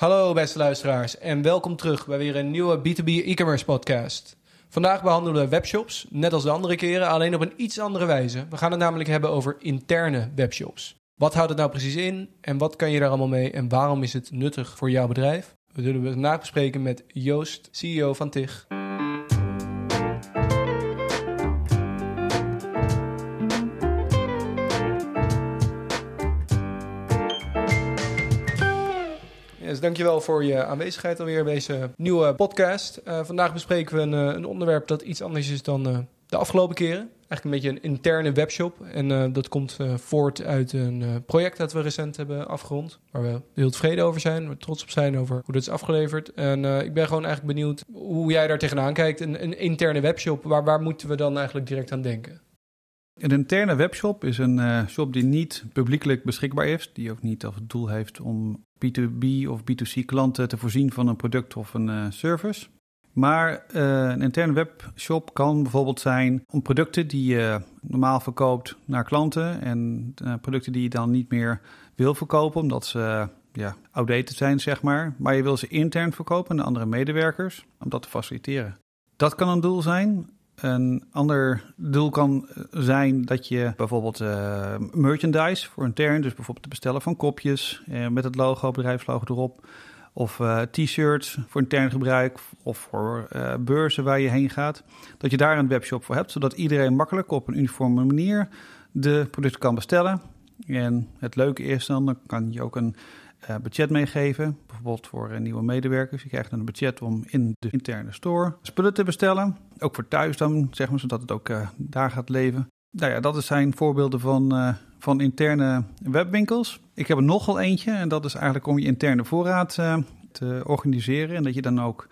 Hallo beste luisteraars en welkom terug bij weer een nieuwe B2B e-commerce podcast. Vandaag behandelen we webshops, net als de andere keren, alleen op een iets andere wijze. We gaan het namelijk hebben over interne webshops. Wat houdt het nou precies in en wat kan je daar allemaal mee en waarom is het nuttig voor jouw bedrijf? We zullen het vandaag bespreken met Joost, CEO van TIG. Yes, dankjewel voor je aanwezigheid alweer bij deze nieuwe podcast. Uh, vandaag bespreken we een, eh, een, onderwerp dat iets anders is dan uh, de afgelopen keren. Eigenlijk een beetje een interne webshop. En dat komt voort uit een project dat we recent hebben afgerond. Waar we heel tevreden over zijn, we trots op zijn over hoe dat is afgeleverd. En ik ben gewoon eigenlijk benieuwd hoe jij daar tegenaan kijkt. Een, een interne webshop, waar, waar moeten we dan eigenlijk direct aan denken? Een interne webshop is een shop die niet publiekelijk beschikbaar is, die ook niet als doel heeft om B2B of B2C klanten te voorzien van een product of een uh, service. Maar uh, een interne webshop kan bijvoorbeeld zijn om producten die je normaal verkoopt naar klanten en producten die je dan niet meer wil verkopen omdat ze ja, outdated zijn, zeg maar. Maar je wil ze intern verkopen aan andere medewerkers om dat te faciliteren. Dat kan een doel zijn. Een ander doel kan zijn dat je bijvoorbeeld uh, merchandise voor intern, dus bijvoorbeeld het bestellen van kopjes uh, met het logo, bedrijfslogo erop. Of uh, t-shirts voor intern gebruik of voor beurzen waar je heen gaat. Dat je daar een webshop voor hebt, zodat iedereen makkelijk op een uniforme manier de producten kan bestellen. En het leuke is dan, dan kan je ook een budget meegeven. Bijvoorbeeld voor uh, nieuwe medewerkers. Je krijgt een budget om in de interne store spullen te bestellen. Ook voor thuis dan, zeg maar, zodat het ook uh, daar gaat leven. Nou ja, dat zijn voorbeelden van, van interne webwinkels. Ik heb er nogal eentje en dat is eigenlijk om je interne voorraad te organiseren. En dat je dan ook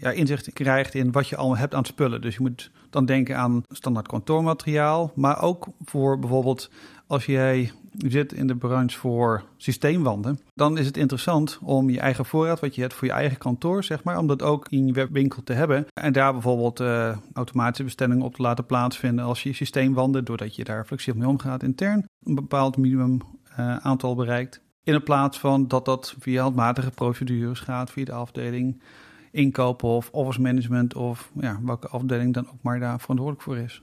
ja, inzicht krijgt in wat je al hebt aan spullen. Dus je moet dan denken aan standaard kantoormateriaal, maar ook voor bijvoorbeeld als jij zit in de branche voor systeemwanden, dan is het interessant om je eigen voorraad, wat je hebt voor je eigen kantoor, zeg maar, om dat ook in je webwinkel te hebben. En daar bijvoorbeeld uh, automatische bestellingen op te laten plaatsvinden als je systeemwanden, doordat je daar flexibel mee omgaat intern, een bepaald minimum uh, aantal bereikt. In plaats van dat dat via handmatige procedures gaat, via de afdeling inkopen of office management of ja, welke afdeling dan ook maar daar verantwoordelijk voor is.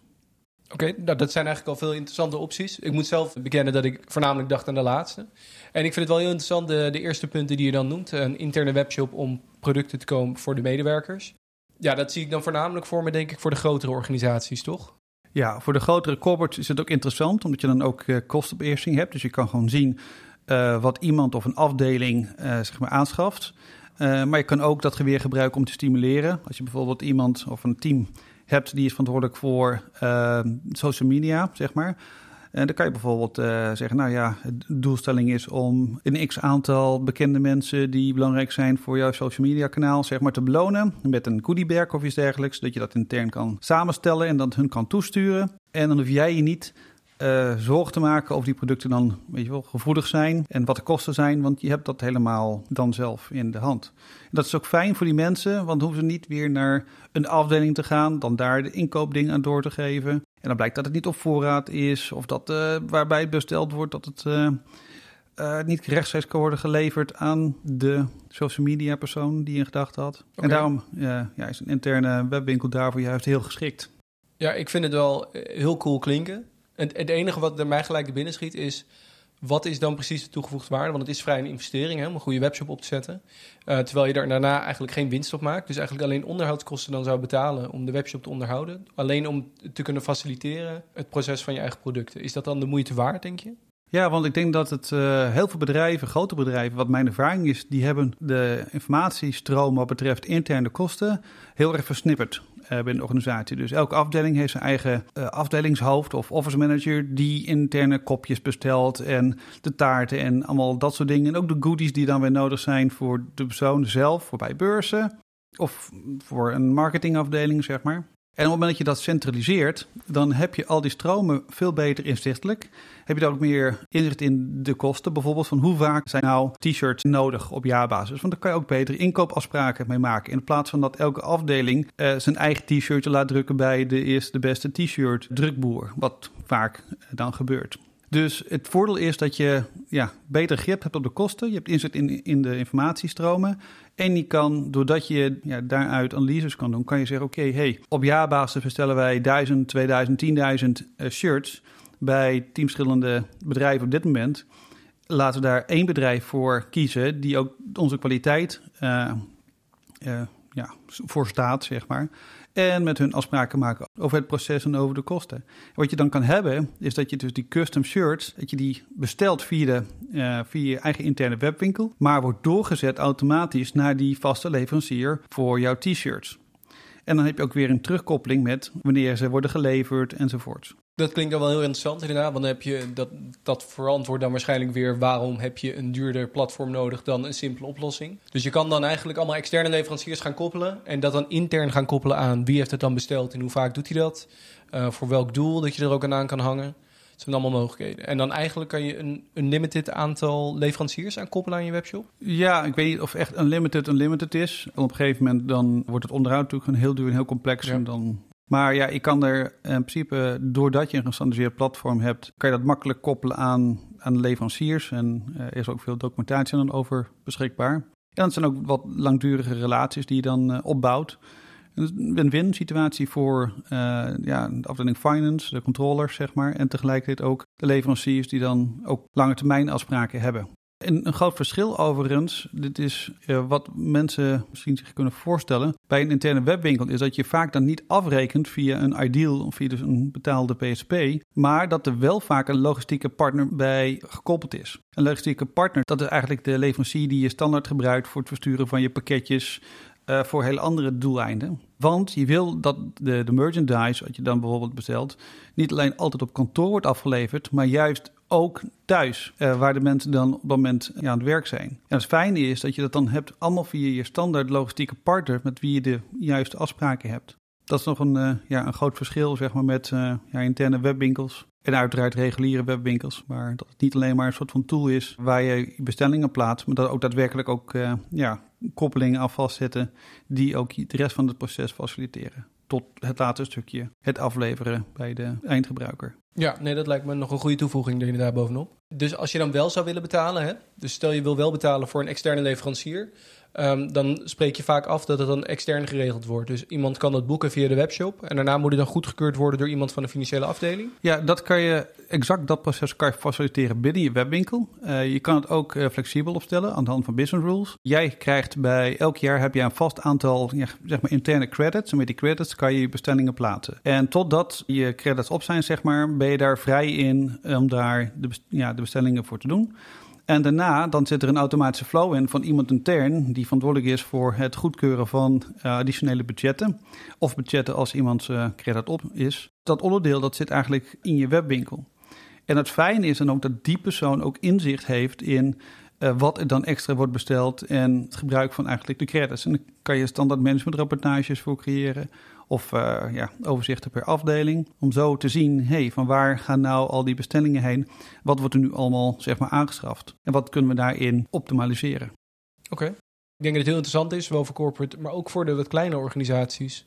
Oké, nou, dat zijn eigenlijk al veel interessante opties. Ik moet zelf bekennen dat ik voornamelijk dacht aan de laatste. En ik vind het wel heel interessant, de, eerste punten die je dan noemt. Een interne webshop om producten te komen voor de medewerkers. Ja, dat zie ik dan voornamelijk voor me, denk ik, voor de grotere organisaties, toch? Ja, voor de grotere corporates is het ook interessant, omdat je dan ook uh, kostenbeheersing hebt. Dus je kan gewoon zien uh, wat iemand of een afdeling uh, zeg maar aanschaft. maar je kan ook dat geweer gebruiken om te stimuleren. Als je bijvoorbeeld iemand of een team hebt, die is verantwoordelijk voor uh, social media, zeg maar. En dan kan je bijvoorbeeld uh, zeggen, nou ja, de doelstelling is om een x aantal bekende mensen die belangrijk zijn voor jouw social media kanaal, zeg maar, te belonen met een goodiebag of iets dergelijks. Dat je dat intern kan samenstellen en dan hun kan toesturen. En dan hoef jij je niet uh, zorg te maken of die producten dan weet je wel, gevoelig zijn en wat de kosten zijn, want je hebt dat helemaal dan zelf in de hand. En dat is ook fijn voor die mensen, want dan hoeven ze niet weer naar een afdeling te gaan, dan daar de inkoopdingen aan door te geven. En dan blijkt dat het niet op voorraad is, of dat uh, waarbij het besteld wordt, dat het uh, niet rechtstreeks kan worden geleverd aan de social media persoon die je in gedachten had. Okay. En daarom ja, is een interne webwinkel daarvoor juist heel geschikt. Ja, ik vind het wel heel cool klinken. Het, het enige wat er mij gelijk binnen schiet is... wat is dan precies de toegevoegde waarde? Want het is vrij een investering hè, om een goede webshop op te zetten. Uh, terwijl je daar daarna eigenlijk geen winst op maakt. Dus eigenlijk alleen onderhoudskosten dan zou betalen om de webshop te onderhouden. Alleen om te kunnen faciliteren het proces van je eigen producten. Is dat dan de moeite waard, denk je? Ja, want ik denk dat het uh, heel veel bedrijven, grote bedrijven, wat mijn ervaring is, die hebben de informatiestroom wat betreft interne kosten heel erg versnipperd binnen de organisatie. Dus elke afdeling heeft zijn eigen uh, afdelingshoofd of office manager die interne kopjes bestelt en de taarten en allemaal dat soort dingen. En ook de goodies die dan weer nodig zijn voor de persoon zelf, voor bij beurzen of voor een marketingafdeling, zeg maar. En op het moment dat je dat centraliseert, dan heb je al die stromen veel beter inzichtelijk. Heb je dan ook meer inzicht in de kosten, bijvoorbeeld van hoe vaak zijn nou t-shirts nodig op jaarbasis. Want dan kan je ook betere inkoopafspraken mee maken. In plaats van dat elke afdeling uh, zijn eigen t-shirtje laat drukken bij de eerste de beste t-shirt drukboer. Wat vaak dan gebeurt. Dus het voordeel is dat je ja, beter grip hebt op de kosten. Je hebt inzicht in, in de informatiestromen. En je kan, doordat je ja, daaruit analyses kan doen, kan je zeggen: oké, hey, op jaarbasis bestellen wij 1000, 2000, 10.000 shirts bij tien verschillende bedrijven op dit moment. Laten we daar één bedrijf voor kiezen die ook onze kwaliteit uh, uh, ja, voor staat, zeg maar. En met hun afspraken maken over het proces en over de kosten. wat je dan kan hebben, is dat je dus die custom shirts, dat je die bestelt via, de, uh, via je eigen interne webwinkel, maar wordt doorgezet automatisch naar die vaste leverancier voor jouw t-shirts. En dan heb je ook weer een terugkoppeling met wanneer ze worden geleverd enzovoort. Dat klinkt dan wel heel interessant inderdaad. Want dan heb je dat, dat verantwoord dan waarschijnlijk weer waarom heb je een duurder platform nodig dan een simpele oplossing. Dus je kan dan eigenlijk allemaal externe leveranciers gaan koppelen. En dat dan intern gaan koppelen aan wie heeft het dan besteld en hoe vaak doet hij dat. Uh, voor welk doel dat je er ook aan aan kan hangen. Dat zijn allemaal mogelijkheden. En dan eigenlijk kan je een unlimited aantal leveranciers aan koppelen aan je webshop? Ja, ik weet niet of echt unlimited unlimited is. Op een gegeven moment dan wordt het onderhoud natuurlijk een heel duur en heel complex. En dan maar ja, ik kan er in principe, doordat je een gestandardiseerd platform hebt, kan je dat makkelijk koppelen aan, aan leveranciers. En uh, er is ook veel documentatie dan over beschikbaar. En dat zijn ook wat langdurige relaties die je dan uh, opbouwt. Een win-win situatie voor uh, ja, de afdeling finance, de controllers, zeg maar. En tegelijkertijd ook de leveranciers die dan ook lange termijn afspraken hebben. En een groot verschil overigens, dit is uh, wat mensen misschien zich kunnen voorstellen bij een interne webwinkel, is dat je vaak dan niet afrekent via een Ideal of via dus een betaalde PSP, maar dat er wel vaak een logistieke partner bij gekoppeld is. Een logistieke partner, dat is eigenlijk de leverancier die je standaard gebruikt voor het versturen van je pakketjes, uh, voor hele andere doeleinden. Want je wil dat de, de merchandise, wat je dan bijvoorbeeld bestelt, niet alleen altijd op kantoor wordt afgeleverd, maar juist ook thuis, uh, waar de mensen dan op dat moment ja, aan het werk zijn. En het fijne is dat je dat dan hebt allemaal via je standaard logistieke partner met wie je de juiste afspraken hebt. Dat is nog een, uh, ja, een groot verschil zeg maar, met ja, interne webwinkels. En uiteraard reguliere webwinkels. Maar dat het niet alleen maar een soort van tool is waar je bestellingen plaatst. Maar dat ook daadwerkelijk ook ja, koppelingen aan vastzetten die ook de rest van het proces faciliteren. Tot het laatste stukje, het afleveren bij de eindgebruiker. Ja, nee, dat lijkt me nog een goede toevoeging er daar bovenop. Dus als je dan wel zou willen betalen, hè? dus stel je wil wel betalen voor een externe leverancier, um, dan spreek je vaak af dat het dan extern geregeld wordt. Dus iemand kan dat boeken via de webshop en daarna moet het dan goedgekeurd worden door iemand van de financiële afdeling? Ja, dat kan je, exact dat proces kan je faciliteren binnen je webwinkel. Uh, je kan het ook uh, flexibel opstellen aan de hand van business rules. Jij krijgt bij elk jaar heb je een vast aantal ja, zeg maar interne credits en met die credits kan je je bestellingen plaatsen. En totdat je credits op zijn, zeg maar, ben je daar vrij in om daar de, ja, de bestellingen voor te doen. En daarna dan zit er een automatische flow in van iemand intern die verantwoordelijk is voor het goedkeuren van uh, additionele budgetten. Of budgetten als iemand uh, credit op is. Dat onderdeel dat zit eigenlijk in je webwinkel. En het fijne is dan ook dat die persoon ook inzicht heeft in uh, wat er dan extra wordt besteld en het gebruik van eigenlijk de credits. En dan kan je standaard managementrapportages voor creëren of uh, ja, overzichten per afdeling. Om zo te zien, hey, van waar gaan nou al die bestellingen heen? Wat wordt er nu allemaal zeg maar, aangeschaft? En wat kunnen we daarin optimaliseren? Oké. Ik denk dat het heel interessant is, zowel voor corporate, maar ook voor de wat kleine organisaties.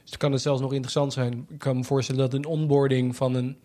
Dus dan kan het zelfs nog interessant zijn. Ik kan me voorstellen dat een onboarding van een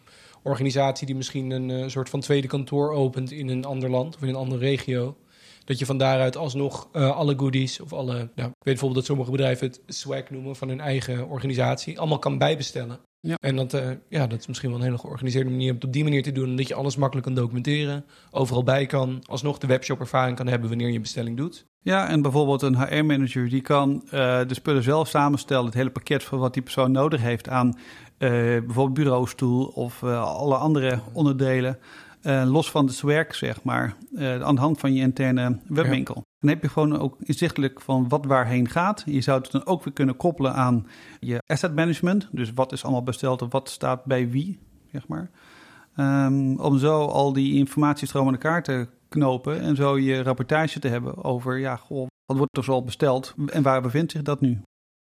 organisatie die misschien een uh, soort van tweede kantoor opent in een ander land of in een andere regio dat je van daaruit alsnog uh, alle goodies of alle, nou, ik weet bijvoorbeeld dat sommige bedrijven het swag noemen van hun eigen organisatie, allemaal kan bijbestellen. Ja. En dat, uh, ja, dat is misschien wel een hele georganiseerde manier om het op die manier te doen. Dat je alles makkelijk kan documenteren, overal bij kan, alsnog de webshop ervaring kan hebben wanneer je een bestelling doet. Ja, en bijvoorbeeld een HR-manager die kan uh, de spullen zelf samenstellen, het hele pakket van wat die persoon nodig heeft aan uh, bijvoorbeeld bureaustoel of alle andere onderdelen. Uh, los van het werk, zeg maar, uh, aan de hand van je interne webwinkel. Ja. Dan heb je gewoon ook inzichtelijk van wat waarheen gaat. Je zou het dan ook weer kunnen koppelen aan je asset management. Dus wat is allemaal besteld of wat staat bij wie, zeg maar. Um, om zo al die informatiestroom aan elkaar te knopen en zo je rapportage te hebben over, ja, goh, wat wordt er zoal besteld en waar bevindt zich dat nu?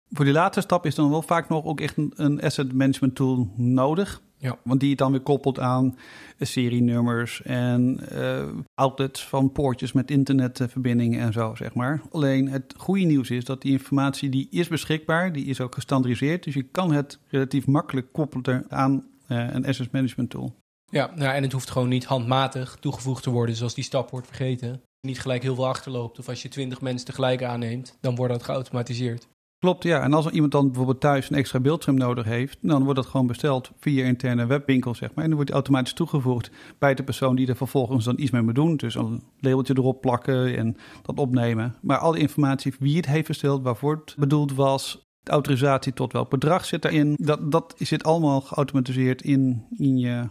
Voor die laatste stap is dan wel vaak nog ook echt een, een asset management tool nodig. Ja. Want die het dan weer koppelt aan serienummers en uh, outlets van poortjes met internetverbindingen en zo, zeg maar. Alleen het goede nieuws is dat die informatie die is beschikbaar, die is ook gestandardiseerd. Dus je kan het relatief makkelijk koppelen aan uh, een asset management tool. Ja, nou, en het hoeft gewoon niet handmatig toegevoegd te worden, zoals die stap wordt vergeten. Niet gelijk heel veel achterloopt. Of als je twintig mensen tegelijk aanneemt, dan wordt dat geautomatiseerd. Klopt, ja. En als iemand dan bijvoorbeeld thuis een extra beeldscherm nodig heeft, dan wordt dat gewoon besteld via interne webwinkel, zeg maar. En dan wordt die automatisch toegevoegd bij de persoon die er vervolgens dan iets mee moet doen. Dus een labeltje erop plakken en dat opnemen. Maar alle informatie wie het heeft besteld, waarvoor het bedoeld was, de autorisatie tot welk bedrag zit daarin, dat, dat zit allemaal geautomatiseerd in, in, je,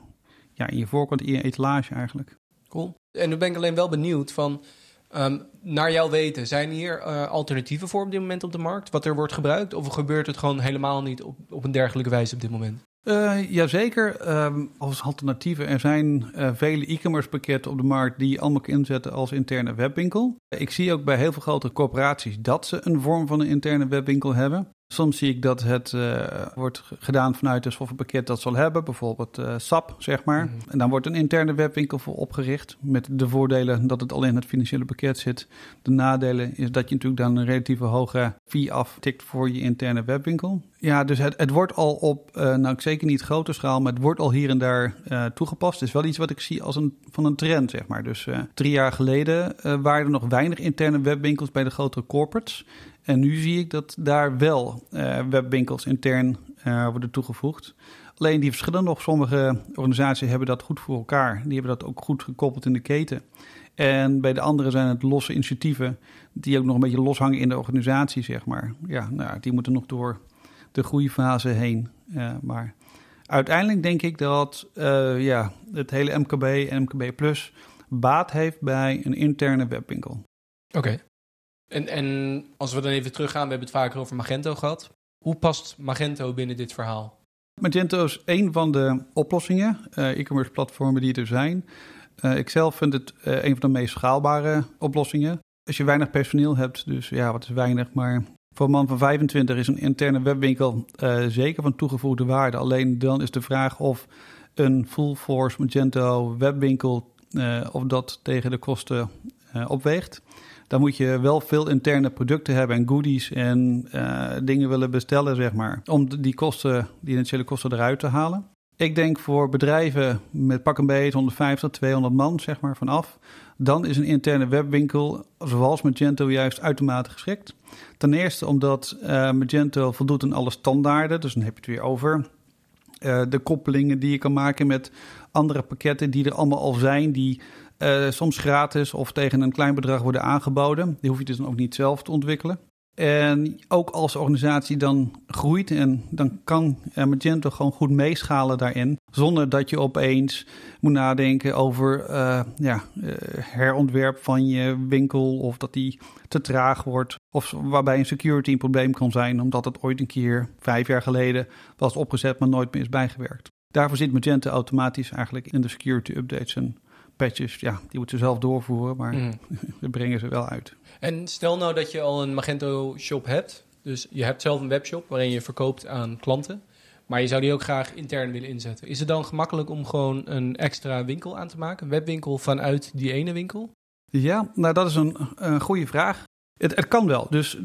ja, in je voorkant, in je etalage eigenlijk. Cool. En nu ben ik alleen wel benieuwd van, um, naar jouw weten, zijn hier uh, alternatieven voor op dit moment op de markt? Wat er wordt gebruikt? Of gebeurt het gewoon helemaal niet op, op een dergelijke wijze op dit moment? Uh, jazeker, um, als alternatieven. Er zijn uh, vele e-commerce pakketten op de markt die je allemaal inzetten als interne webwinkel. Ik zie ook bij heel veel grote corporaties dat ze een vorm van een interne webwinkel hebben. Soms zie ik dat het uh, wordt gedaan vanuit een softwarepakket dat zal hebben, bijvoorbeeld uh, SAP, zeg maar. Mm -hmm. En dan wordt een interne webwinkel voor opgericht. Met de voordelen dat het al in het financiële pakket zit. De nadelen is dat je natuurlijk dan een relatieve hoge fee aftikt voor je interne webwinkel. Ja, dus het, het wordt al op, uh, nou zeker niet grote schaal, maar het wordt al hier en daar toegepast. Het is wel iets wat ik zie als een, van een trend, zeg maar. Dus drie jaar geleden waren er nog weinig interne webwinkels bij de grotere corporates. En nu zie ik dat daar wel uh, webwinkels intern uh, worden toegevoegd. Alleen die verschillen nog. Sommige organisaties hebben dat goed voor elkaar. Die hebben dat ook goed gekoppeld in de keten. En bij de andere zijn het losse initiatieven die ook nog een beetje loshangen in de organisatie, zeg maar. Ja, nou, die moeten nog door de groeifase heen. Uh, maar uiteindelijk denk ik dat ja, het hele MKB en MKB Plus baat heeft bij een interne webwinkel. Oké. En, en als we dan even teruggaan, we hebben het vaker over Magento gehad. Hoe past Magento binnen dit verhaal? Magento is een van de oplossingen, uh, e-commerce platformen die er zijn. Uh, ik zelf vind het uh, een van de meest schaalbare oplossingen. Als je weinig personeel hebt, dus ja, wat is weinig, maar voor een man van 25 is een interne webwinkel zeker van toegevoegde waarde. Alleen dan is de vraag of een full force Magento webwinkel, of dat tegen de kosten opweegt dan moet je wel veel interne producten hebben en goodies en uh, dingen willen bestellen, zeg maar. Om die kosten, die initiële kosten eruit te halen. Ik denk voor bedrijven met pak een beetje 150, 200 man, zeg maar, vanaf. Dan is een interne webwinkel, zoals Magento, juist uitermate geschikt. Ten eerste omdat uh, Magento voldoet aan alle standaarden, dus dan heb je het weer over. Uh, de koppelingen die je kan maken met andere pakketten die er allemaal al zijn, die uh, soms gratis of tegen een klein bedrag worden aangeboden. Die hoef je dus dan ook niet zelf te ontwikkelen. En ook als de organisatie dan groeit en dan kan Magento gewoon goed meeschalen daarin. Zonder dat je opeens moet nadenken over uh, ja, uh, herontwerp van je winkel of dat die te traag wordt. Of waarbij een security een probleem kan zijn omdat het ooit een keer vijf jaar geleden was opgezet maar nooit meer is bijgewerkt. Daarvoor zit Magento automatisch eigenlijk in de security updates en patches, ja, die moeten ze zelf doorvoeren, maar mm. we brengen ze wel uit. En stel nou dat je al een Magento shop hebt. Dus je hebt zelf een webshop waarin je verkoopt aan klanten. Maar je zou die ook graag intern willen inzetten. Is het dan gemakkelijk om gewoon een extra winkel aan te maken? Een webwinkel vanuit die ene winkel? Ja, nou dat is een, een goede vraag. Het, het kan wel. Dus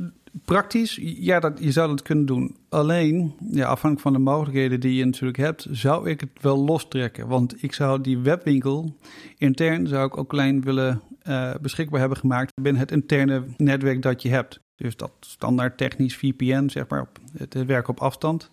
praktisch, ja, dat, je zou dat kunnen doen. Alleen, ja, afhankelijk van de mogelijkheden die je natuurlijk hebt, zou ik het wel lostrekken. Want ik zou die webwinkel intern zou ik ook klein willen uh, beschikbaar hebben gemaakt binnen het interne netwerk dat je hebt. Dus dat standaard technisch VPN, zeg maar, het, werk op afstand.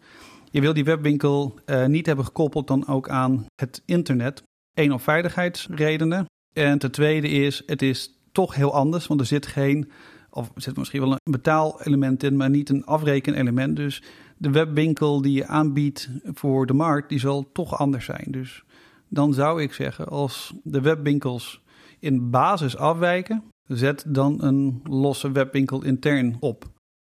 Je wil die webwinkel uh, niet hebben gekoppeld dan ook aan het internet. Eén, op veiligheidsredenen. En ten tweede is, het is toch heel anders, want er zit geen of zit misschien wel een betaalelement in, maar niet een afrekenelement. Dus de webwinkel die je aanbiedt voor de markt, die zal toch anders zijn. Dus dan zou ik zeggen, als de webwinkels in basis afwijken, zet dan een losse webwinkel intern op.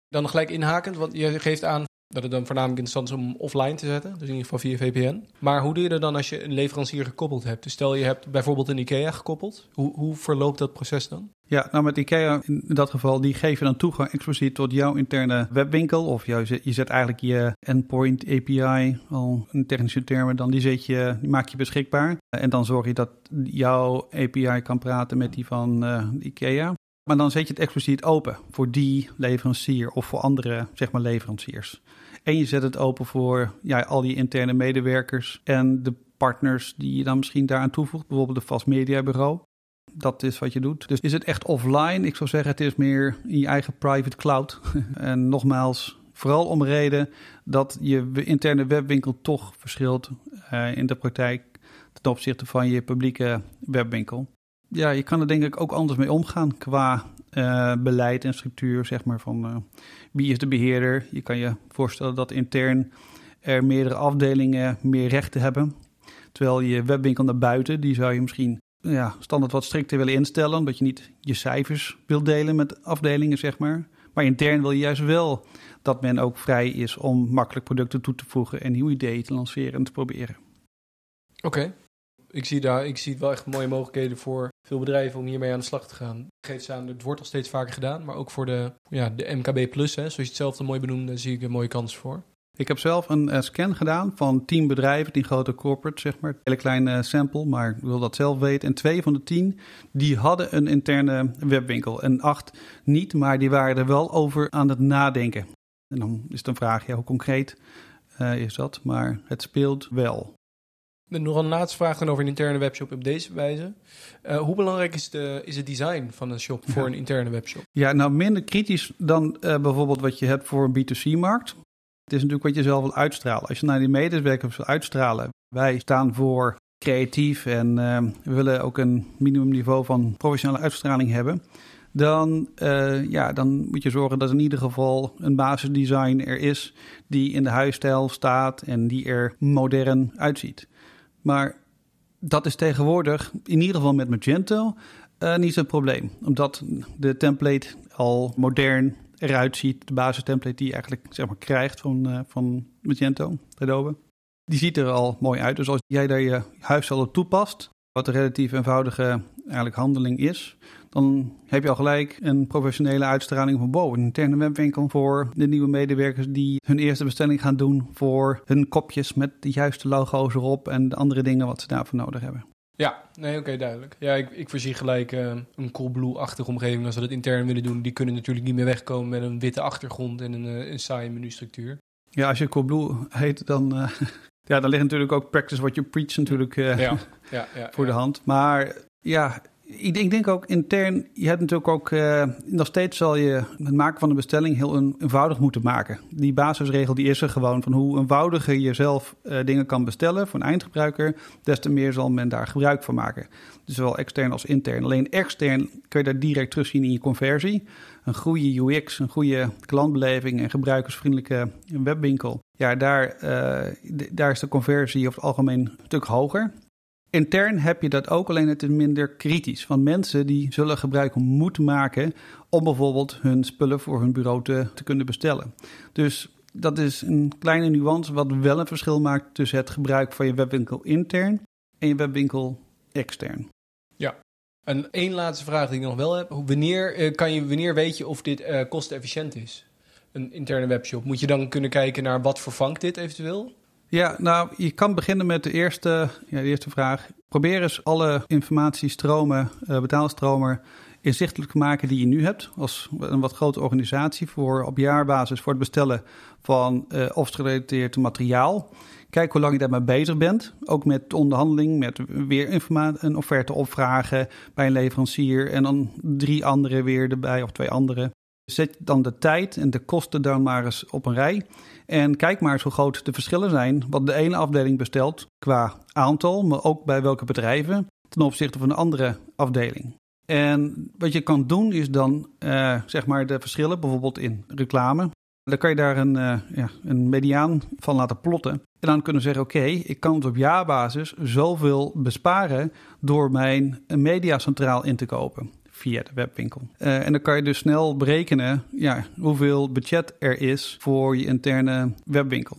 Dan gelijk inhakend, want je geeft aan dat het dan voornamelijk interessant is om offline te zetten, dus in ieder geval via VPN. Maar hoe doe je dat dan als je een leverancier gekoppeld hebt? Dus stel je hebt bijvoorbeeld een IKEA gekoppeld. Hoe, hoe verloopt dat proces dan? Ja, nou met IKEA in dat geval, die geven dan toegang expliciet tot jouw interne webwinkel. Of je zet, eigenlijk je endpoint API, al in technische termen, dan die, zet je, die maak je beschikbaar. En dan zorg je dat jouw API kan praten met die van uh, IKEA. Maar dan zet je het expliciet open voor die leverancier of voor andere zeg maar, leveranciers. En je zet het open voor ja, al die interne medewerkers en de partners die je dan misschien daaraan toevoegt. Bijvoorbeeld een vast mediabureau. Dat is wat je doet. Dus is het echt offline? Ik zou zeggen, het is meer in je eigen private cloud. en nogmaals, vooral om reden dat je interne webwinkel toch verschilt uh, in de praktijk ten opzichte van je publieke webwinkel. Ja, je kan er denk ik ook anders mee omgaan qua uh, beleid en structuur, zeg maar, van uh, wie is de beheerder. Je kan je voorstellen dat intern er meerdere afdelingen meer rechten hebben. Terwijl je webwinkel naar buiten, die zou je misschien ja, standaard wat strikter willen instellen, omdat je niet je cijfers wil delen met afdelingen, zeg maar. Maar intern wil je juist wel dat men ook vrij is om makkelijk producten toe te voegen en nieuwe ideeën te lanceren en te proberen. Oké. Ik zie daar, ik zie wel echt mooie mogelijkheden voor veel bedrijven om hiermee aan de slag te gaan. Geef ze aan, het wordt al steeds vaker gedaan, maar ook voor de, ja, de MKB Plus, hè, zoals je het zelf mooi benoemde, zie ik een mooie kans voor. Ik heb zelf een uh, scan gedaan van tien bedrijven, tien grote corporates, zeg maar. Een hele kleine sample, maar ik wil dat zelf weten. En twee van de tien, die hadden een interne webwinkel. En acht niet, maar die waren er wel over aan het nadenken. En dan is een vraag, ja, hoe concreet uh, is dat? Maar het speelt wel. Nog een laatste vraag dan over een interne webshop op deze wijze. Uh, hoe belangrijk is, de, is het design van een shop voor een interne webshop? Ja, nou minder kritisch dan uh, bijvoorbeeld wat je hebt voor een B2C-markt. Het is natuurlijk wat je zelf wil uitstralen. Als je naar die medewerkers wil uitstralen. Wij staan voor creatief en uh, we willen ook een minimumniveau van professionele uitstraling hebben. Dan, ja, dan moet je zorgen dat in ieder geval een basisdesign er is die in de huisstijl staat en die er modern uitziet. Maar dat is tegenwoordig, in ieder geval met Magento, uh, niet zo'n probleem. Omdat de template al modern eruit ziet. De basistemplate die je eigenlijk zeg maar, krijgt van, uh, van Magento, Adobe. Die ziet er al mooi uit. Dus als jij daar je huisstijl op toepast, wat een relatief eenvoudige eigenlijk handeling is, dan heb je al gelijk een professionele uitstraling van boven. Een interne webwinkel voor de nieuwe medewerkers die hun eerste bestelling gaan doen voor hun kopjes met de juiste logo's erop en de andere dingen wat ze daarvoor nodig hebben. Ja, nee, oké, duidelijk. Ja, ik, ik voorzie gelijk uh, een Coolblue-achtige omgeving als we dat intern willen doen. Die kunnen natuurlijk niet meer wegkomen met een witte achtergrond en een, uh, een saaie menustructuur. Ja, als je Coolblue heet, dan, uh, ja, dan ligt natuurlijk ook practice what you preach natuurlijk ja, ja, ja, voor de hand. Maar ja, ik denk, ik denk, ook intern, je hebt natuurlijk ook, uh, nog steeds zal je het maken van een bestelling heel eenvoudig moeten maken. Die basisregel die is er gewoon van hoe eenvoudiger je zelf uh, dingen kan bestellen voor een eindgebruiker, des te meer zal men daar gebruik van maken. Dus zowel extern als intern. Alleen extern kun je daar direct terugzien in je conversie. Een goede UX, een goede klantbeleving en gebruikersvriendelijke webwinkel. Ja, daar, uh, daar is de conversie over het algemeen een stuk hoger. Intern heb je dat ook, alleen het is minder kritisch. Want mensen die zullen gebruik moeten maken om bijvoorbeeld hun spullen voor hun bureau te kunnen bestellen. Dus dat is een kleine nuance wat wel een verschil maakt tussen het gebruik van je webwinkel intern en je webwinkel extern. En één laatste vraag die ik nog wel heb. Wanneer, kan je, wanneer weet je of dit uh, kostenefficiënt is? Een interne webshop. Moet je dan kunnen kijken naar wat vervangt dit eventueel? Ja, nou, je kan beginnen met de eerste, ja, de eerste vraag. Probeer eens alle informatiestromen, uh, betaalstromen inzichtelijk te maken die je nu hebt. Als een wat grote organisatie voor op jaarbasis voor het bestellen van uh, gerelateerd materiaal. Kijk hoe lang je daarmee bezig bent. Ook met onderhandeling, met weer informatie, een offerte opvragen bij een leverancier. En dan drie andere weer erbij of twee andere. Zet dan de tijd en de kosten dan maar eens op een rij. En kijk maar eens hoe groot de verschillen zijn. Wat de ene afdeling bestelt qua aantal, maar ook bij welke bedrijven ten opzichte van een andere afdeling. En wat je kan doen is dan uh, zeg maar de verschillen, bijvoorbeeld in reclame. Dan kan je daar een, uh, ja, een mediaan van laten plotten. En dan kunnen zeggen: Oké, ik kan het op jaarbasis zoveel besparen door mijn mediacentraal in te kopen via de webwinkel. Uh, en dan kan je dus snel berekenen ja, hoeveel budget er is voor je interne webwinkel.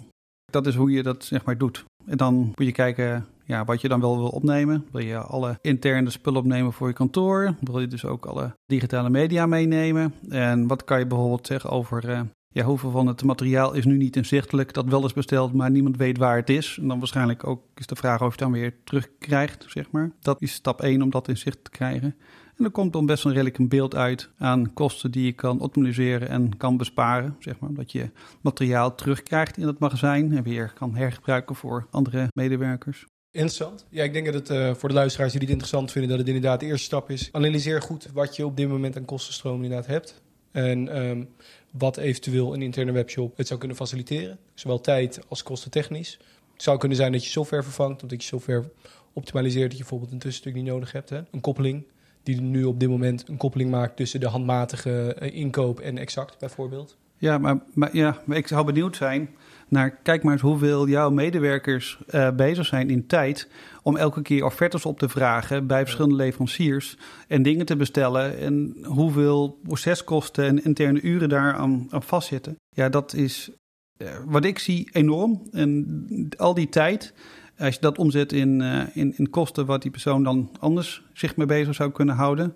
Dat is hoe je dat zeg maar doet. En dan moet je kijken ja, wat je dan wel wil opnemen. Wil je alle interne spullen opnemen voor je kantoor? Wil je dus ook alle digitale media meenemen? En wat kan je bijvoorbeeld zeggen over uh, ja, hoeveel van het materiaal is nu niet inzichtelijk, dat wel is besteld, maar niemand weet waar het is. En dan waarschijnlijk ook is de vraag of je het dan weer terugkrijgt, zeg maar. Dat is stap 1 om dat in zicht te krijgen. En er komt dan best wel redelijk een beeld uit aan kosten die je kan optimaliseren en kan besparen. Zeg maar, dat je materiaal terugkrijgt in het magazijn en weer kan hergebruiken voor andere medewerkers. Interessant. Ja, ik denk dat het uh, voor de luisteraars die dit interessant vinden, dat het inderdaad de eerste stap is. Analyseer goed wat je op dit moment aan kostenstroom inderdaad hebt. En um, wat eventueel een interne webshop het zou kunnen faciliteren. Zowel tijd als kostentechnisch. Het zou kunnen zijn dat je software vervangt, of dat je software optimaliseert, dat je bijvoorbeeld een tussenstuk niet nodig hebt. Hè? Een koppeling, die nu op dit moment een koppeling maakt tussen de handmatige uh, inkoop en exact bijvoorbeeld. Ja, maar, ja, ik zou benieuwd zijn naar, kijk maar eens hoeveel jouw medewerkers uh, bezig zijn in tijd om elke keer offertes op te vragen bij verschillende leveranciers en dingen te bestellen en hoeveel proceskosten en interne uren daar aan, aan vastzitten. Ja, dat is uh, wat ik zie enorm. En al die tijd, als je dat omzet in, uh, in, in kosten wat die persoon dan anders zich mee bezig zou kunnen houden,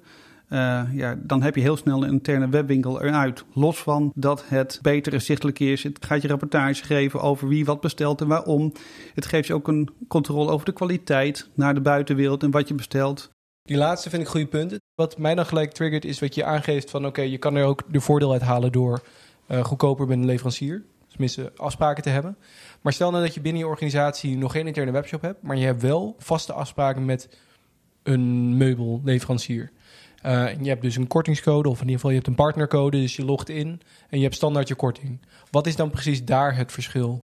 uh, ja, dan heb je heel snel een interne webwinkel eruit. Los van dat het beter inzichtelijk is. Het gaat je rapportage geven over wie wat bestelt en waarom. Het geeft je ook een controle over de kwaliteit naar de buitenwereld en wat je bestelt. Die laatste vind ik goede punten. Wat mij dan gelijk triggert is wat je aangeeft van... oké, je kan er ook de voordeel uit halen door uh, goedkoper met een leverancier. Tenminste, afspraken te hebben. Maar stel nou dat je binnen je organisatie nog geen interne webshop hebt... maar je hebt wel vaste afspraken met een meubelleverancier... Uh, je hebt dus een kortingscode, of in ieder geval je hebt een partnercode, dus je logt in en je hebt standaard je korting. Wat is dan precies daar het verschil?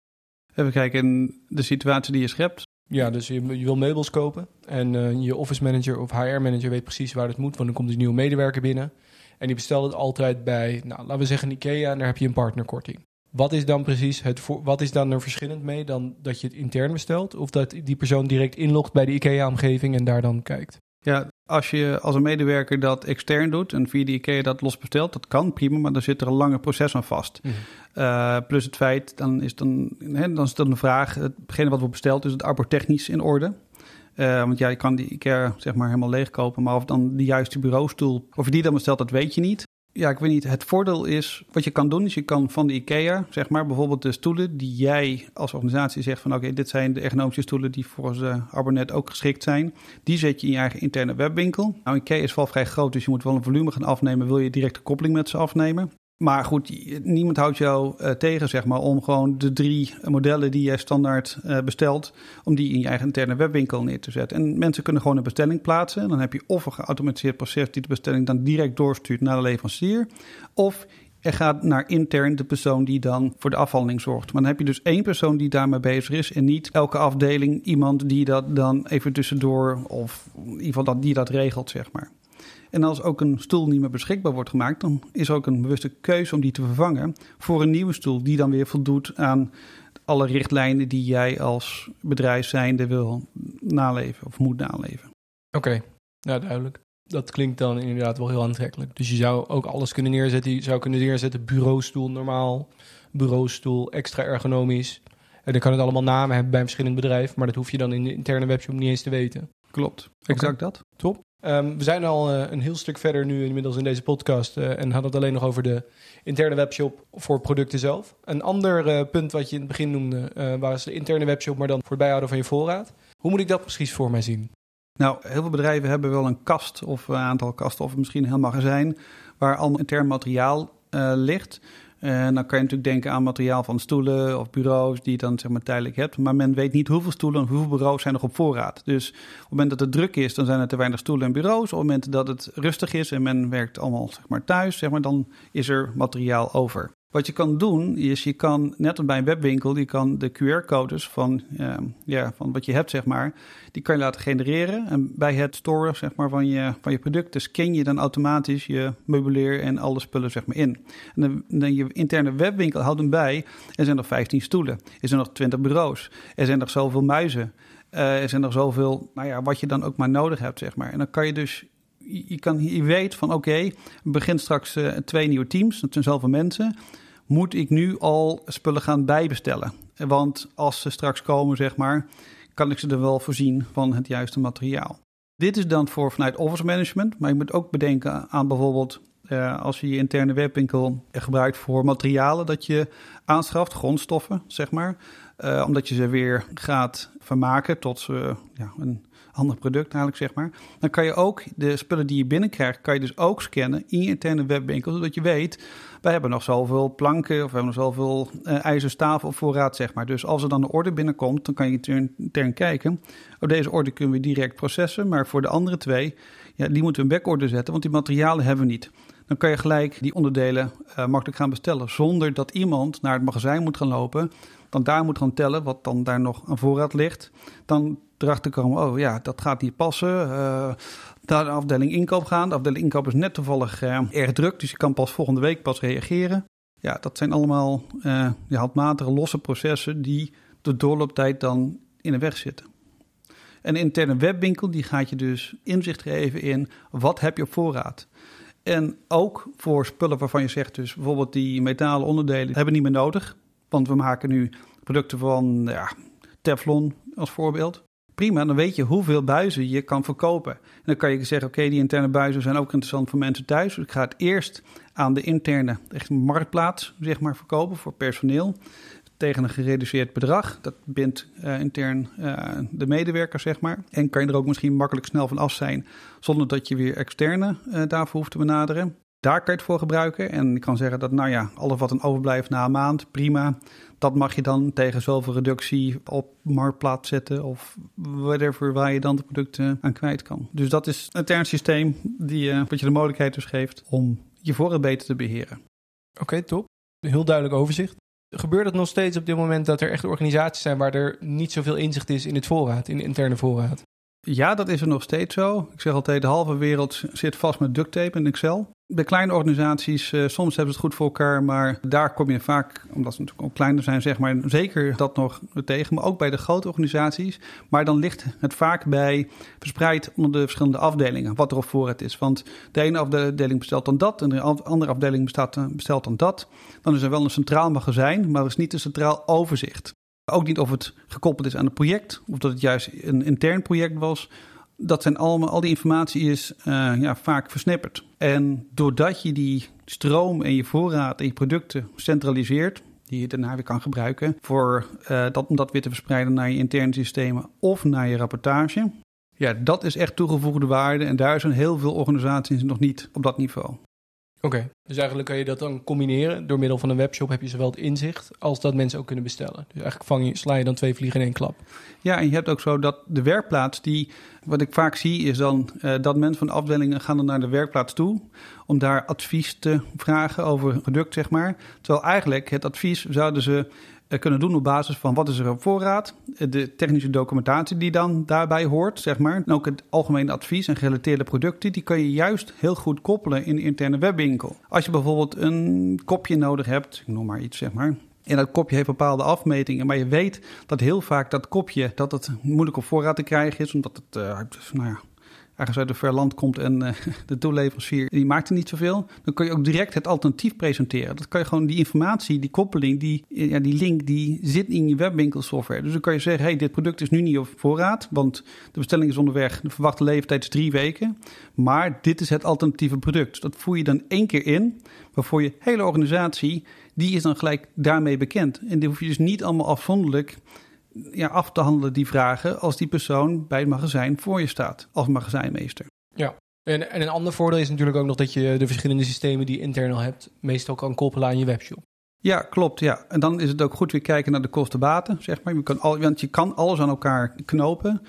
Even kijken, in de situatie die je schept. Ja, dus je, je wil meubels kopen en uh, je office manager of HR manager weet precies waar het moet, want dan komt dus een nieuwe medewerker binnen. En die bestelt het altijd bij, nou, laten we zeggen IKEA en daar heb je een partnerkorting. Wat is dan precies het voor, wat is dan er verschillend mee dan dat je het intern bestelt of dat die persoon direct inlogt bij de IKEA-omgeving en daar dan kijkt? Ja, als je als een medewerker dat extern doet en via de IKEA dat los bestelt, dat kan prima, maar dan zit er een lange proces aan vast. Mm. Uh, plus het feit, dan is, dan, hè, dan is dan de vraag, hetgene wat wordt besteld, is het arbotechnisch in orde? Uh, want ja, je kan die IKEA zeg maar helemaal leegkopen, maar of dan de juiste bureaustoel, of je die dan bestelt, dat weet je niet ja, ik weet niet. Het voordeel is, wat je kan doen, is je kan van de IKEA, zeg maar, bijvoorbeeld de stoelen die jij als organisatie zegt van oké, dit zijn de ergonomische stoelen die volgens de Abonnet ook geschikt zijn. Die zet je in je eigen interne webwinkel. Nou, IKEA is wel vrij groot, dus je moet wel een volume gaan afnemen. Wil je direct de koppeling met ze afnemen? Maar goed, niemand houdt jou uh, tegen, zeg maar, om gewoon de drie modellen die jij standaard uh, bestelt, om die in je eigen interne webwinkel neer te zetten. En mensen kunnen gewoon een bestelling plaatsen. En dan heb je of een geautomatiseerd proces die de bestelling dan direct doorstuurt naar de leverancier, of er gaat naar intern de persoon die dan voor de afhandeling zorgt. Maar dan heb je dus één persoon die daarmee bezig is en niet elke afdeling iemand die dat dan even tussendoor of in ieder geval dat, die dat regelt, zeg maar. En als ook een stoel niet meer beschikbaar wordt gemaakt, dan is er ook een bewuste keuze om die te vervangen voor een nieuwe stoel die dan weer voldoet aan alle richtlijnen die jij als bedrijf zijnde wil naleven of moet naleven. Oké, okay. ja duidelijk. Dat klinkt dan inderdaad wel heel aantrekkelijk. Dus je zou ook alles kunnen neerzetten. Je zou kunnen neerzetten bureaustoel normaal, bureaustoel extra ergonomisch. En dan kan het allemaal namen hebben bij een verschillend bedrijf, maar dat hoef je dan in de interne webshop niet eens te weten. Klopt, exact dat. Top. Um, we zijn al uh, een heel stuk verder nu inmiddels in deze podcast uh, en hadden het alleen nog over de interne webshop voor producten zelf. Een ander uh, punt wat je in het begin noemde was de interne webshop, maar dan voor het bijhouden van je voorraad. Hoe moet ik dat precies voor mij zien? Nou, heel veel bedrijven hebben wel een kast of een aantal kasten of misschien een heel magazijn waar al intern materiaal ligt. En dan kan je natuurlijk denken aan materiaal van stoelen of bureaus die je dan zeg maar tijdelijk hebt. Maar men weet niet hoeveel stoelen en hoeveel bureaus zijn nog op voorraad. Dus op het moment dat het druk is, dan zijn er te weinig stoelen en bureaus. Op het moment dat het rustig is en men werkt allemaal zeg maar, thuis, zeg maar, dan is er materiaal over. Wat je kan doen, is je kan, net als bij een webwinkel, je kan de QR-codes van, uh, ja, van wat je hebt, zeg maar, die kan je laten genereren. En bij het storen zeg maar, van, je, van je producten scan je dan automatisch je meubilair en alle spullen zeg maar, in. En dan, je interne webwinkel houdt hem bij. Er zijn nog 15 stoelen, er zijn nog 20 bureaus, er zijn nog zoveel muizen. Uh, er zijn nog zoveel, nou ja, wat je dan ook maar nodig hebt, zeg maar. En dan kan je dus je, kan, je weet van oké, okay, we beginnen straks uh, twee nieuwe teams, dat zijn zoveel mensen moet ik nu al spullen gaan bijbestellen. Want als ze straks komen, zeg maar, kan ik ze er wel voorzien van het juiste materiaal. Dit is dan voor vanuit office management, maar je moet ook bedenken aan bijvoorbeeld Uh, als je je interne webwinkel gebruikt voor materialen dat je aanschaft, grondstoffen, zeg maar. Uh, omdat je ze weer gaat vermaken tot uh, ja, een ander product eigenlijk, zeg maar. Dan kan je ook de spullen die je binnenkrijgt, kan je dus ook scannen in je interne webwinkel. Zodat je weet, wij hebben nog zoveel planken of we hebben nog zoveel uh, ijzerstaven op voorraad, zeg maar. Dus als er dan een order binnenkomt, dan kan je intern kijken. Op deze order kunnen we direct processen, maar voor de andere twee, ja, die moeten we een backorder zetten, want die materialen hebben we niet. Dan kan je gelijk die onderdelen uh, makkelijk gaan bestellen, zonder dat iemand naar het magazijn moet gaan lopen dan daar moet gaan tellen wat dan daar nog aan voorraad ligt. Dan erachter komen, oh ja, dat gaat niet passen. Uh, naar de afdeling inkoop gaan. De afdeling inkoop is net toevallig uh, erg druk, dus je kan pas volgende week pas reageren. Ja, dat zijn allemaal handmatige losse processen die de doorlooptijd dan in de weg zitten. Een interne webwinkel die gaat je dus inzicht geven in wat heb je op voorraad. En ook voor spullen waarvan je zegt, dus bijvoorbeeld die metalen onderdelen hebben niet meer nodig. Want we maken nu producten van ja, Teflon als voorbeeld. Prima, dan weet je hoeveel buizen je kan verkopen. En dan kan je zeggen, oké, die interne buizen zijn ook interessant voor mensen thuis. Dus ik ga het eerst aan de interne echt marktplaats zeg maar, verkopen voor personeel. Tegen een gereduceerd bedrag. Dat bindt uh, intern uh, de medewerker, zeg maar. En kan je er ook misschien makkelijk snel van af zijn. Zonder dat je weer externe daarvoor hoeft te benaderen. Daar kan je het voor gebruiken. En ik kan zeggen dat, nou ja, alles wat een overblijft na een maand, prima. Dat mag je dan tegen zoveel reductie op marktplaats zetten of whatever waar je dan de producten aan kwijt kan. Dus dat is een intern systeem die wat je de mogelijkheid dus geeft om je voorraad beter te beheren. Oké, top. Heel duidelijk overzicht. Gebeurt het nog steeds op dit moment dat er echt organisaties zijn waar er niet zoveel inzicht is in het voorraad, in de interne voorraad? Ja, dat is er nog steeds zo. Ik zeg altijd, de halve wereld zit vast met duct tape en Excel. Bij kleine organisaties, uh, soms hebben ze het goed voor elkaar, maar daar kom je vaak, omdat ze natuurlijk ook kleiner zijn, zeg maar, zeker dat nog tegen. Maar ook bij de grote organisaties. Maar dan ligt het vaak bij verspreid onder de verschillende afdelingen, wat er op voorraad is. Want de ene afdeling bestelt dan dat en de andere afdeling bestaat, bestelt dan dat. Dan is er wel een centraal magazijn, maar er is niet een centraal overzicht. Ook niet of het gekoppeld is aan het project, of dat het juist een intern project was. Dat zijn allemaal, al die informatie is uh, ja, vaak versnipperd. En doordat je die stroom en je voorraad en je producten centraliseert, die je daarna weer kan gebruiken, voor, uh, dat, om dat weer te verspreiden naar je interne systemen of naar je rapportage. Ja, dat is echt toegevoegde waarde en daar zijn heel veel organisaties nog niet op dat niveau. Oké, dus eigenlijk kan je dat dan combineren. Door middel van een webshop heb je zowel het inzicht als dat mensen ook kunnen bestellen. Dus eigenlijk vang je, sla je dan twee vliegen in één klap. Ja, en je hebt ook zo dat de werkplaats, die, wat ik vaak zie, is dan uh, dat mensen van de afdelingen gaan dan naar de werkplaats toe. Om daar advies te vragen over een product, zeg maar. Terwijl eigenlijk het advies zouden ze kunnen doen op basis van wat is er op voorraad, de technische documentatie die dan daarbij hoort, zeg maar. En ook het algemene advies en gerelateerde producten, die kan je juist heel goed koppelen in de interne webwinkel. Als je bijvoorbeeld een kopje nodig hebt, ik noem maar iets, zeg maar. En dat kopje heeft bepaalde afmetingen, maar je weet dat heel vaak dat kopje dat het moeilijk op voorraad te krijgen is, omdat het, uh, nou ja, ergens uit een ver land komt en uh, de toeleverancier die maakt er niet zoveel, dan kun je ook direct het alternatief presenteren. Dat kan je gewoon die informatie, die koppeling, die, ja, die link, die zit in je webwinkelsoftware. Dus dan kan je zeggen, hey, dit product is nu niet op voorraad, want de bestelling is onderweg. De verwachte leeftijd is drie weken, maar dit is het alternatieve product. Dat voer je dan één keer in, waarvoor je hele organisatie, die is dan gelijk daarmee bekend. En die hoef je dus niet allemaal afzonderlijk ja, af te handelen, die vragen, als die persoon bij het magazijn voor je staat, als magazijnmeester. Ja, en, en een ander voordeel is natuurlijk ook nog dat je de verschillende systemen die je intern hebt, meestal kan koppelen aan je webshop. Ja, klopt. Ja. En dan is het ook goed weer kijken naar de kostenbaten, zeg maar. Je kan al, want je kan alles aan elkaar knopen.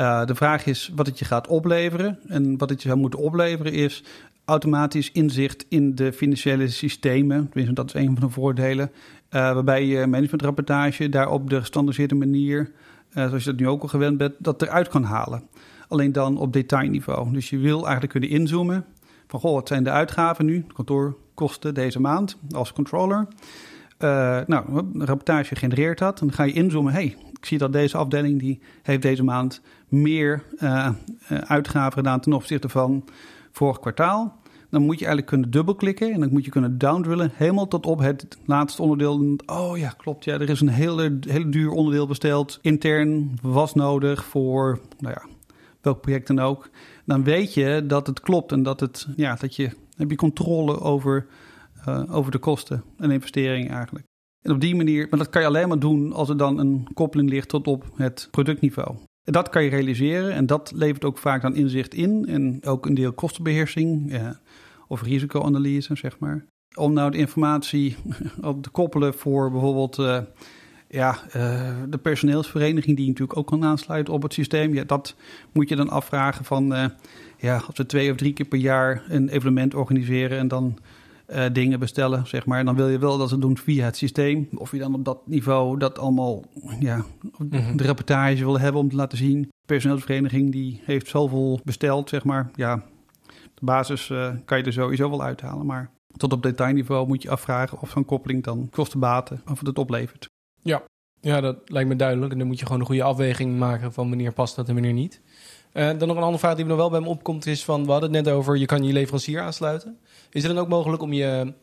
Uh, de vraag is wat het je gaat opleveren. En wat het je zou moeten opleveren is automatisch inzicht in de financiële systemen. Tenminste, dat is een van de voordelen. Uh, waarbij je managementrapportage daar op de gestandardiseerde manier, uh, zoals je dat nu ook al gewend bent, dat eruit kan halen. Alleen dan op detailniveau. Dus je wil eigenlijk kunnen inzoomen van, goh, wat zijn de uitgaven nu, kantoorkosten deze maand als controller. Uh, nou, een rapportage genereert dat. Dan ga je inzoomen. hey, ik zie dat deze afdeling die heeft deze maand meer uitgaven gedaan ten opzichte van vorig kwartaal. Dan moet je eigenlijk kunnen dubbelklikken en dan moet je kunnen downdrillen helemaal tot op het laatste onderdeel. Oh ja, klopt. Ja, er is een hele, hele duur onderdeel besteld. Intern was nodig voor, nou ja, welk project dan ook. Dan weet je dat het klopt en dat, het, ja, dat je heb je controle over, over de kosten en investering eigenlijk. En op die manier, maar dat kan je alleen maar doen als er dan een koppeling ligt tot op het productniveau. En dat kan je realiseren en dat levert ook vaak dan inzicht in en ook een deel kostenbeheersing of risicoanalyse, zeg maar. Om nou de informatie op te koppelen voor bijvoorbeeld uh, ja, uh, de personeelsvereniging, die natuurlijk ook kan aansluiten op het systeem. Ja, dat moet je dan afvragen van, uh, ja, als we twee of drie keer per jaar een evenement organiseren en dan dingen bestellen, zeg maar. Dan wil je wel dat ze doen via het systeem. Of je dan op dat niveau dat allemaal, ja, mhm. de reportage wil hebben om te laten zien. De personeelsvereniging die heeft zoveel besteld, zeg maar. Ja, basis kan je er sowieso wel uithalen, maar tot op detailniveau moet je afvragen of zo'n koppeling dan kosten-baten, of het het oplevert. Ja. ja, dat lijkt me duidelijk. En dan moet je gewoon een goede afweging maken van wanneer past dat en wanneer niet. Uh, dan nog een andere vraag die nog wel bij me opkomt is van... we hadden het net over, je kan je leverancier aansluiten. Is het dan ook mogelijk om je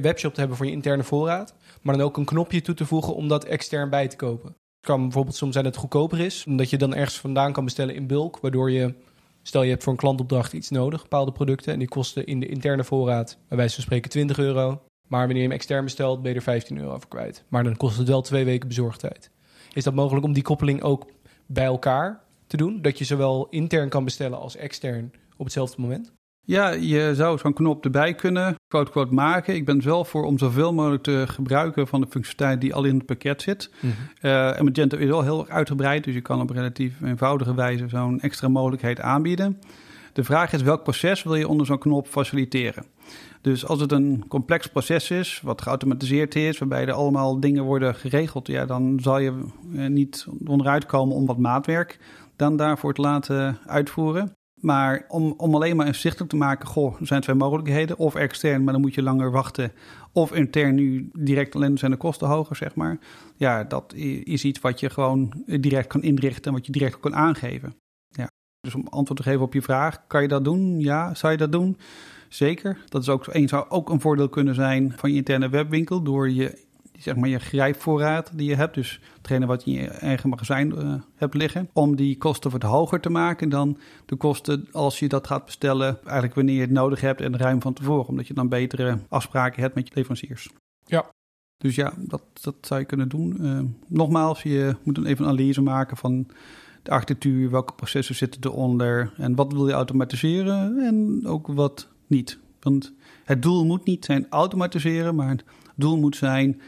webshop te hebben voor je interne voorraad... maar dan ook een knopje toe te voegen om dat extern bij te kopen? Het kan bijvoorbeeld soms zijn dat het goedkoper is... omdat je dan ergens vandaan kan bestellen in bulk... waardoor je Stel je hebt voor een klantopdracht iets nodig, bepaalde producten, en die kosten in de interne voorraad bij wijze van spreken 20 euro. Maar wanneer je hem extern bestelt, ben je er 15 euro voor kwijt. Maar dan kost het wel twee weken bezorgdheid. Is dat mogelijk om die koppeling ook bij elkaar te doen? Dat je zowel intern kan bestellen als extern op hetzelfde moment? Ja, je zou zo'n knop erbij kunnen, quote, quote, maken. Ik ben wel voor om zoveel mogelijk te gebruiken van de functionaliteit die al in het pakket zit. Mm en Magento is wel heel erg uitgebreid, dus je kan op relatief eenvoudige wijze zo'n extra mogelijkheid aanbieden. De vraag is welk proces wil je onder zo'n knop faciliteren? Dus als het een complex proces is, wat geautomatiseerd is, waarbij er allemaal dingen worden geregeld, ja, dan zal je eh, niet onderuit komen om wat maatwerk dan daarvoor te laten uitvoeren. Maar om, om alleen maar inzichtelijk te maken, goh, er zijn twee mogelijkheden. Of extern, maar dan moet je langer wachten. Of intern nu direct alleen zijn de kosten hoger, zeg maar. Ja, dat is iets wat je gewoon direct kan inrichten en wat je direct kan aangeven. Ja. Dus om antwoord te geven op je vraag, kan je dat doen? Ja, zou je dat doen? Zeker. Dat is ook, zou ook een voordeel kunnen zijn van je interne webwinkel door je zeg maar je grijpvoorraad die je hebt, dus hetgene wat je in je eigen magazijn uh, hebt liggen, om die kosten wat hoger te maken dan de kosten als je dat gaat bestellen, eigenlijk wanneer je het nodig hebt en ruim van tevoren, omdat je dan betere afspraken hebt met je leveranciers. Ja. Dus ja, dat, dat zou je kunnen doen. Uh, nogmaals, je moet dan even een analyse maken van de architectuur, welke processen zitten eronder en wat wil je automatiseren en ook wat niet. Want het doel moet niet zijn automatiseren, maar het doel moet zijn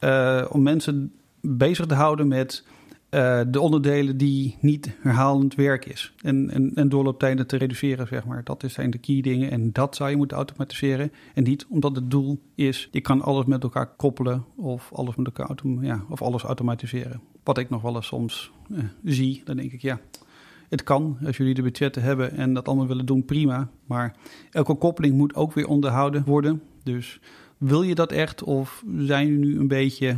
uh, om mensen bezig te houden met uh, de onderdelen die niet herhalend werk is. En, en, en doorlooptijden te reduceren, zeg maar. Dat zijn de key dingen en dat zou je moeten automatiseren. En niet omdat het doel is, je kan alles met elkaar koppelen of alles met elkaar ja, of alles automatiseren. Wat ik nog wel eens soms uh, zie, dan denk ik ja, het kan als jullie de budgetten hebben en dat allemaal willen doen, prima. Maar elke koppeling moet ook weer onderhouden worden. Dus wil je dat echt of zijn jullie nu een beetje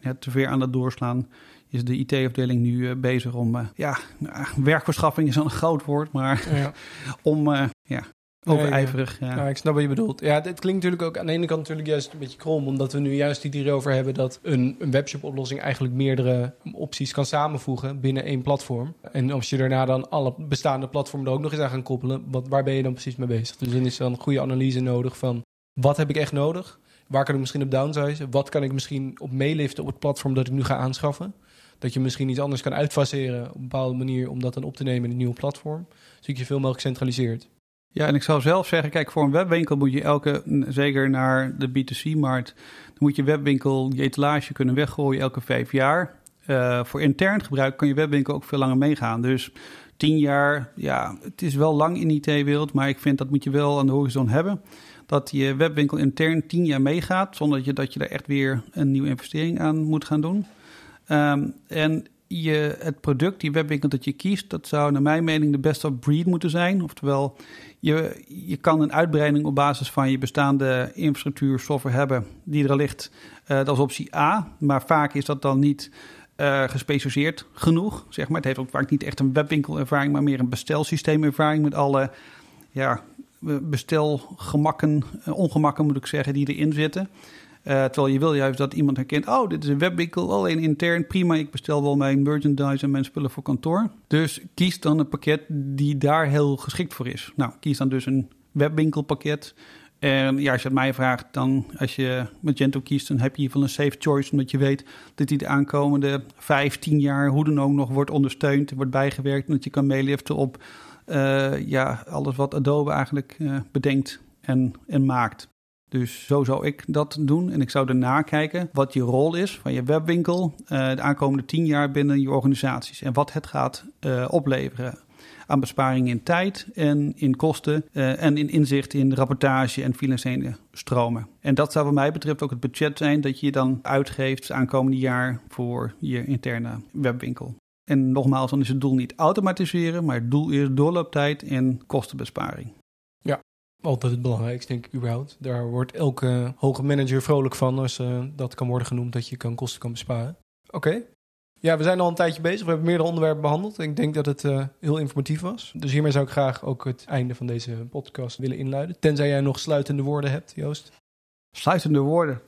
ja, te ver aan het doorslaan? Is de IT-afdeling nu uh, bezig om, uh, ja, uh, werkverschaffing is een groot woord, maar ja. om, ja, overijverig. Ja, ja. ik snap wat je bedoelt. Ja, dit klinkt natuurlijk ook aan de ene kant natuurlijk juist een beetje krom, omdat we nu juist het hierover hebben dat een, een webshop-oplossing eigenlijk meerdere opties kan samenvoegen binnen één platform. En als je daarna dan alle bestaande platformen er ook nog eens aan gaan koppelen, wat, waar ben je dan precies mee bezig? Dus dan is er een goede analyse nodig van wat heb ik echt nodig? Waar kan ik misschien op downsize? Wat kan ik misschien op meeliften op het platform dat ik nu ga aanschaffen? Dat je misschien iets anders kan uitfaseren op een bepaalde manier om dat dan op te nemen in een nieuwe platform. Zodat je veel mogelijk centraliseert. Ja, en ik zou zelf zeggen, kijk, voor een webwinkel moet je elke, zeker naar de B2C-markt, dan moet je webwinkel je etalage kunnen weggooien elke vijf jaar. Uh, voor intern gebruik kan je webwinkel ook veel langer meegaan. Dus tien jaar, ja, het is wel lang in de IT-wereld, maar ik vind dat moet je wel aan de horizon hebben dat je webwinkel intern tien jaar meegaat, zonder dat je, dat je daar echt weer een nieuwe investering aan moet gaan doen. Um, en je, het product, die webwinkel dat je kiest, dat zou naar mijn mening de best of breed moeten zijn. Oftewel, je, je kan een uitbreiding op basis van je bestaande infrastructuur, software hebben die er ligt. Uh, dat is optie A, maar vaak is dat dan niet uh, gespecialiseerd genoeg. Zeg maar. Het heeft ook vaak niet echt een webwinkelervaring, maar meer een bestelsysteemervaring met alle ja, bestelgemakken, eh, ongemakken moet ik zeggen, die erin zitten. Uh, terwijl je wil juist dat iemand herkent, oh, dit is een webwinkel, alleen intern, prima, ik bestel wel mijn merchandise en mijn spullen voor kantoor. Dus kies dan een pakket die daar heel geschikt voor is. Nou, kies dan dus een webwinkelpakket En ja, als je het mij vraagt, dan als je Magento kiest, dan heb je geval een safe choice. Omdat je weet dat die de aankomende 15 jaar hoe dan ook nog wordt ondersteund, wordt bijgewerkt. En dat je kan meeliften op uh, ja, alles wat Adobe eigenlijk uh, bedenkt en, en maakt. Dus zo zou ik dat doen. En ik zou daarna kijken wat je rol is van je webwinkel uh, de aankomende 10 jaar binnen je organisaties. En wat het gaat opleveren aan besparingen in tijd en in kosten en in inzicht in rapportage en financiële stromen. En dat zou wat mij betreft ook het budget zijn dat je dan uitgeeft aankomende jaar voor je interne webwinkel. En nogmaals, dan is het doel niet automatiseren, maar het doel is doorlooptijd en kostenbesparing. Ja, altijd het belangrijkste, denk ik überhaupt. Daar wordt elke hoge manager vrolijk van als uh, dat kan worden genoemd dat je kan kosten kan besparen. Oké, ja, we zijn al een tijdje bezig. We hebben meerdere onderwerpen behandeld. Ik denk dat het uh, heel informatief was. Dus hiermee zou ik graag ook het einde van deze podcast willen inluiden. Tenzij jij nog sluitende woorden hebt, Joost. Sluitende woorden?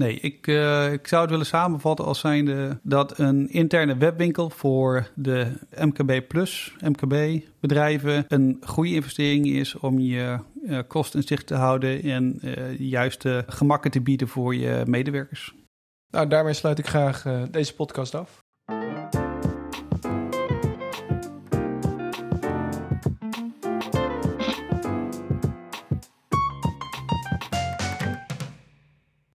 Nee, ik, uh, ik zou het willen samenvatten als zijnde dat een interne webwinkel voor de MKB Plus, MKB bedrijven, een goede investering is om je uh, kosten in zicht te houden en de juiste gemakken te bieden voor je medewerkers. Nou, daarmee sluit ik graag deze podcast af.